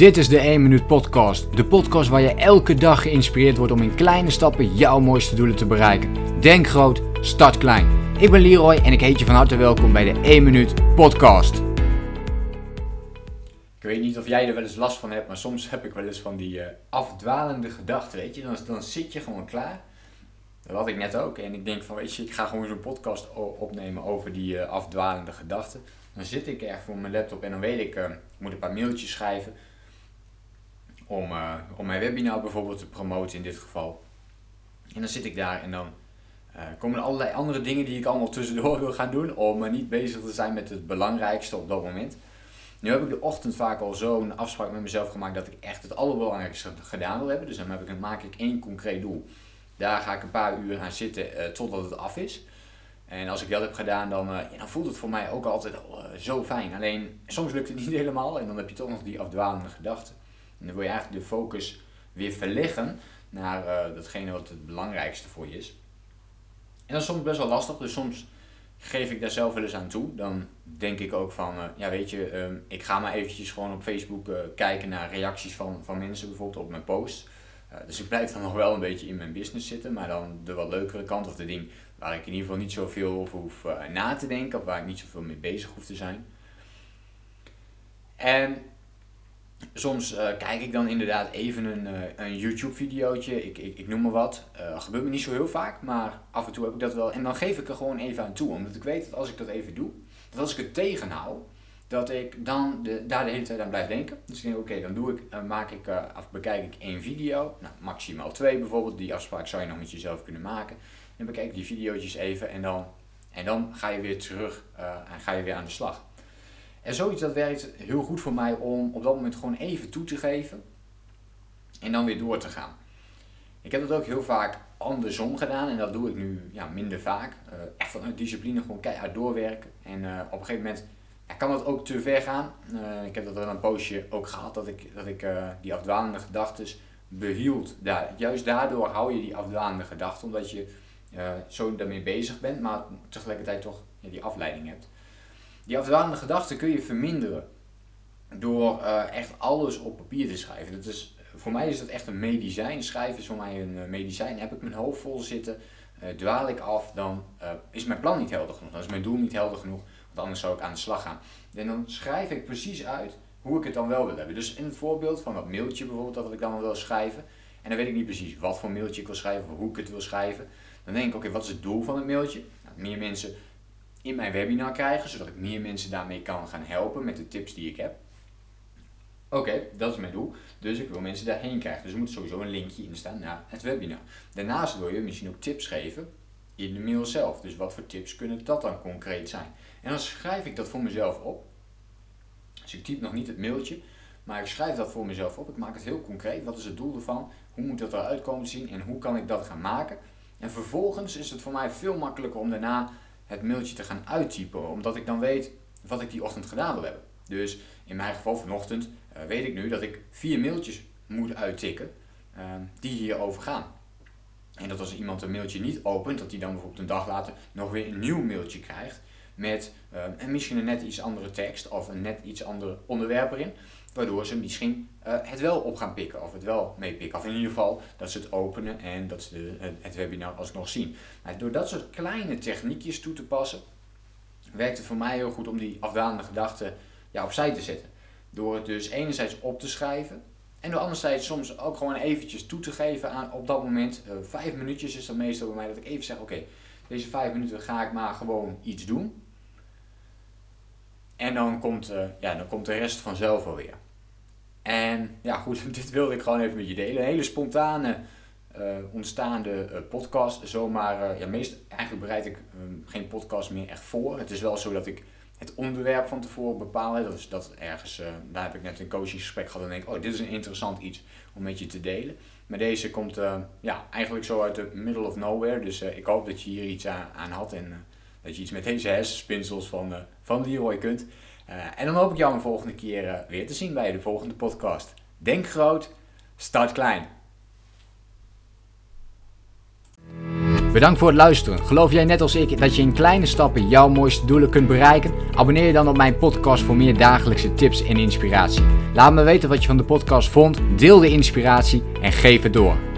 Dit is de 1 Minuut Podcast. De podcast waar je elke dag geïnspireerd wordt om in kleine stappen jouw mooiste doelen te bereiken. Denk groot, start klein. Ik ben Leroy en ik heet je van harte welkom bij de 1 Minuut Podcast. Ik weet niet of jij er wel eens last van hebt, maar soms heb ik wel eens van die uh, afdwalende gedachten, weet je. Dan, dan zit je gewoon klaar. Dat had ik net ook. En ik denk van, weet je, ik ga gewoon zo'n podcast opnemen over die uh, afdwalende gedachten. Dan zit ik erg voor mijn laptop en dan weet ik, uh, ik moet een paar mailtjes schrijven om, uh, om mijn webinar bijvoorbeeld te promoten in dit geval. En dan zit ik daar en dan uh, komen er allerlei andere dingen die ik allemaal tussendoor wil gaan doen om uh, niet bezig te zijn met het belangrijkste op dat moment. Nu heb ik de ochtend vaak al zo'n afspraak met mezelf gemaakt dat ik echt het allerbelangrijkste gedaan wil hebben. Dus dan maak ik één concreet doel. Daar ga ik een paar uur aan zitten totdat het af is. En als ik dat heb gedaan, dan, ja, dan voelt het voor mij ook altijd al, zo fijn. Alleen soms lukt het niet helemaal en dan heb je toch nog die afdwalende gedachten. En dan wil je eigenlijk de focus weer verleggen naar uh, datgene wat het belangrijkste voor je is. En dat is soms best wel lastig, dus soms geef ik daar zelf wel eens aan toe. Dan denk ik ook van, uh, ja weet je, uh, ik ga maar eventjes gewoon op Facebook eh, kijken naar reacties van, van mensen bijvoorbeeld op mijn post. dus ik blijf dan nog wel een beetje in mijn business zitten, maar dan de wat leukere kant of de ding waar ik in ieder geval niet zoveel over hoef na te denken of waar ik niet zoveel mee bezig hoef te zijn. En soms uh, kijk ik dan inderdaad even een, uh, een YouTube-videootje, ik, ik, ik noem maar wat. Uh, gebeurt me niet zo heel vaak, maar af en toe heb ik dat wel. En dan geef ik er gewoon even aan toe, omdat ik weet dat als ik dat even doe, dat als ik het tegenhoud, dat ik dan de, daar de hele tijd aan blijf denken. Dus ik denk, oké, dan doe ik, maak ik, bekijk ik één video, nou, maximaal twee bijvoorbeeld. Die afspraak zou je nog met jezelf kunnen maken. En bekijk die video's even en dan, en dan ga je weer terug en ga je weer aan de slag. En zoiets dat werkt heel goed voor mij om op dat moment gewoon even toe te geven en dan weer door te gaan. Ik heb dat ook heel vaak andersom gedaan en dat doe ik nu ja, minder vaak. Uh, echt vanuit discipline gewoon keihard doorwerken. En uh, op een gegeven moment ja, kan dat ook te ver gaan. Uh, ik heb dat wel een poosje ook gehad dat ik, dat ik die afdwalende gedachten behield. Juist daardoor hou je die afdwalende gedachten, omdat je zo daarmee bezig bent, maar tegelijkertijd toch die afleiding hebt. Die afdwalende gedachten kun je verminderen door uh, echt alles op papier te schrijven. Dat is, voor mij is dat echt een medicijn. Schrijven is voor mij een uh, medicijn. Heb ik mijn hoofd vol zitten, uh, dwaal ik af, dan is mijn plan niet helder genoeg. Dan is mijn doel niet helder genoeg, want anders zou ik aan de slag gaan. En dan schrijf ik precies uit hoe ik het dan wel wil hebben. Dus in het voorbeeld van dat mailtje bijvoorbeeld, dat ik dan wil schrijven. En dan weet ik niet precies wat voor mailtje ik wil schrijven, of hoe ik het wil schrijven. Dan denk ik, oké, wat is het doel van het mailtje? Nou, meer mensen in mijn webinar krijgen, zodat ik meer mensen daarmee kan gaan helpen met de tips die ik heb. Oké, dat is mijn doel. Dus ik wil mensen daarheen krijgen. Dus er moet sowieso een linkje in staan naar het webinar. Daarnaast wil je misschien ook tips geven in de mail zelf. Dus wat voor tips kunnen dat dan concreet zijn? En dan schrijf ik dat voor mezelf op. Dus ik typ nog niet het mailtje, maar ik schrijf dat voor mezelf op. Ik maak het heel concreet. Wat is het doel ervan? Hoe moet dat eruit komen te zien? En hoe kan ik dat gaan maken? En vervolgens is het voor mij veel makkelijker om daarna het mailtje te gaan uittypen, omdat ik dan weet wat ik die ochtend gedaan wil hebben. Dus in mijn geval vanochtend uh, weet ik nu dat ik vier mailtjes moet uittikken uh, die hierover gaan. En dat als iemand een mailtje niet opent, dat hij dan bijvoorbeeld een dag later nog weer een nieuw mailtje krijgt met en misschien een net iets andere tekst of een net iets ander onderwerp erin. Waardoor ze misschien uh, het wel op gaan pikken of het wel meepikken. Of in ieder geval dat ze het openen en dat ze het, webinar alsnog zien. Maar door dat soort kleine techniekjes toe te passen, werkt het voor mij heel goed om die afdalende gedachten ja, opzij te zetten. Door het dus enerzijds op te schrijven en door anderzijds soms ook gewoon eventjes toe te geven aan op dat moment. Uh, vijf minuutjes is dat meestal bij mij dat ik even zeg, oké, deze vijf minuten ga ik maar gewoon iets doen. En dan komt, uh, ja, dan komt de rest vanzelf alweer. En ja, goed, dit wilde ik gewoon even met je delen. Een hele spontane, uh, ontstaande uh, podcast. Zomaar, ja, meest, eigenlijk bereid ik um, geen podcast meer echt voor. Het is wel zo dat ik het onderwerp van tevoren bepaal. Is dat ergens, daar heb ik net een coachingsgesprek gehad en denk oh, dit is een interessant iets om met je te delen. Maar deze komt ja, eigenlijk zo uit de middle of nowhere. Dus ik hoop dat je hier iets aan, aan had en dat je iets met deze hersenspinsels van, uh, van Leroy kunt. Uh, en dan hoop ik jou een volgende keer uh, weer te zien bij de volgende podcast. Denk groot, start klein. Bedankt voor het luisteren. Geloof jij net als ik dat je in kleine stappen jouw mooiste doelen kunt bereiken? Abonneer je dan op mijn podcast voor meer dagelijkse tips en inspiratie. Laat me weten wat je van de podcast vond, deel de inspiratie en geef het door.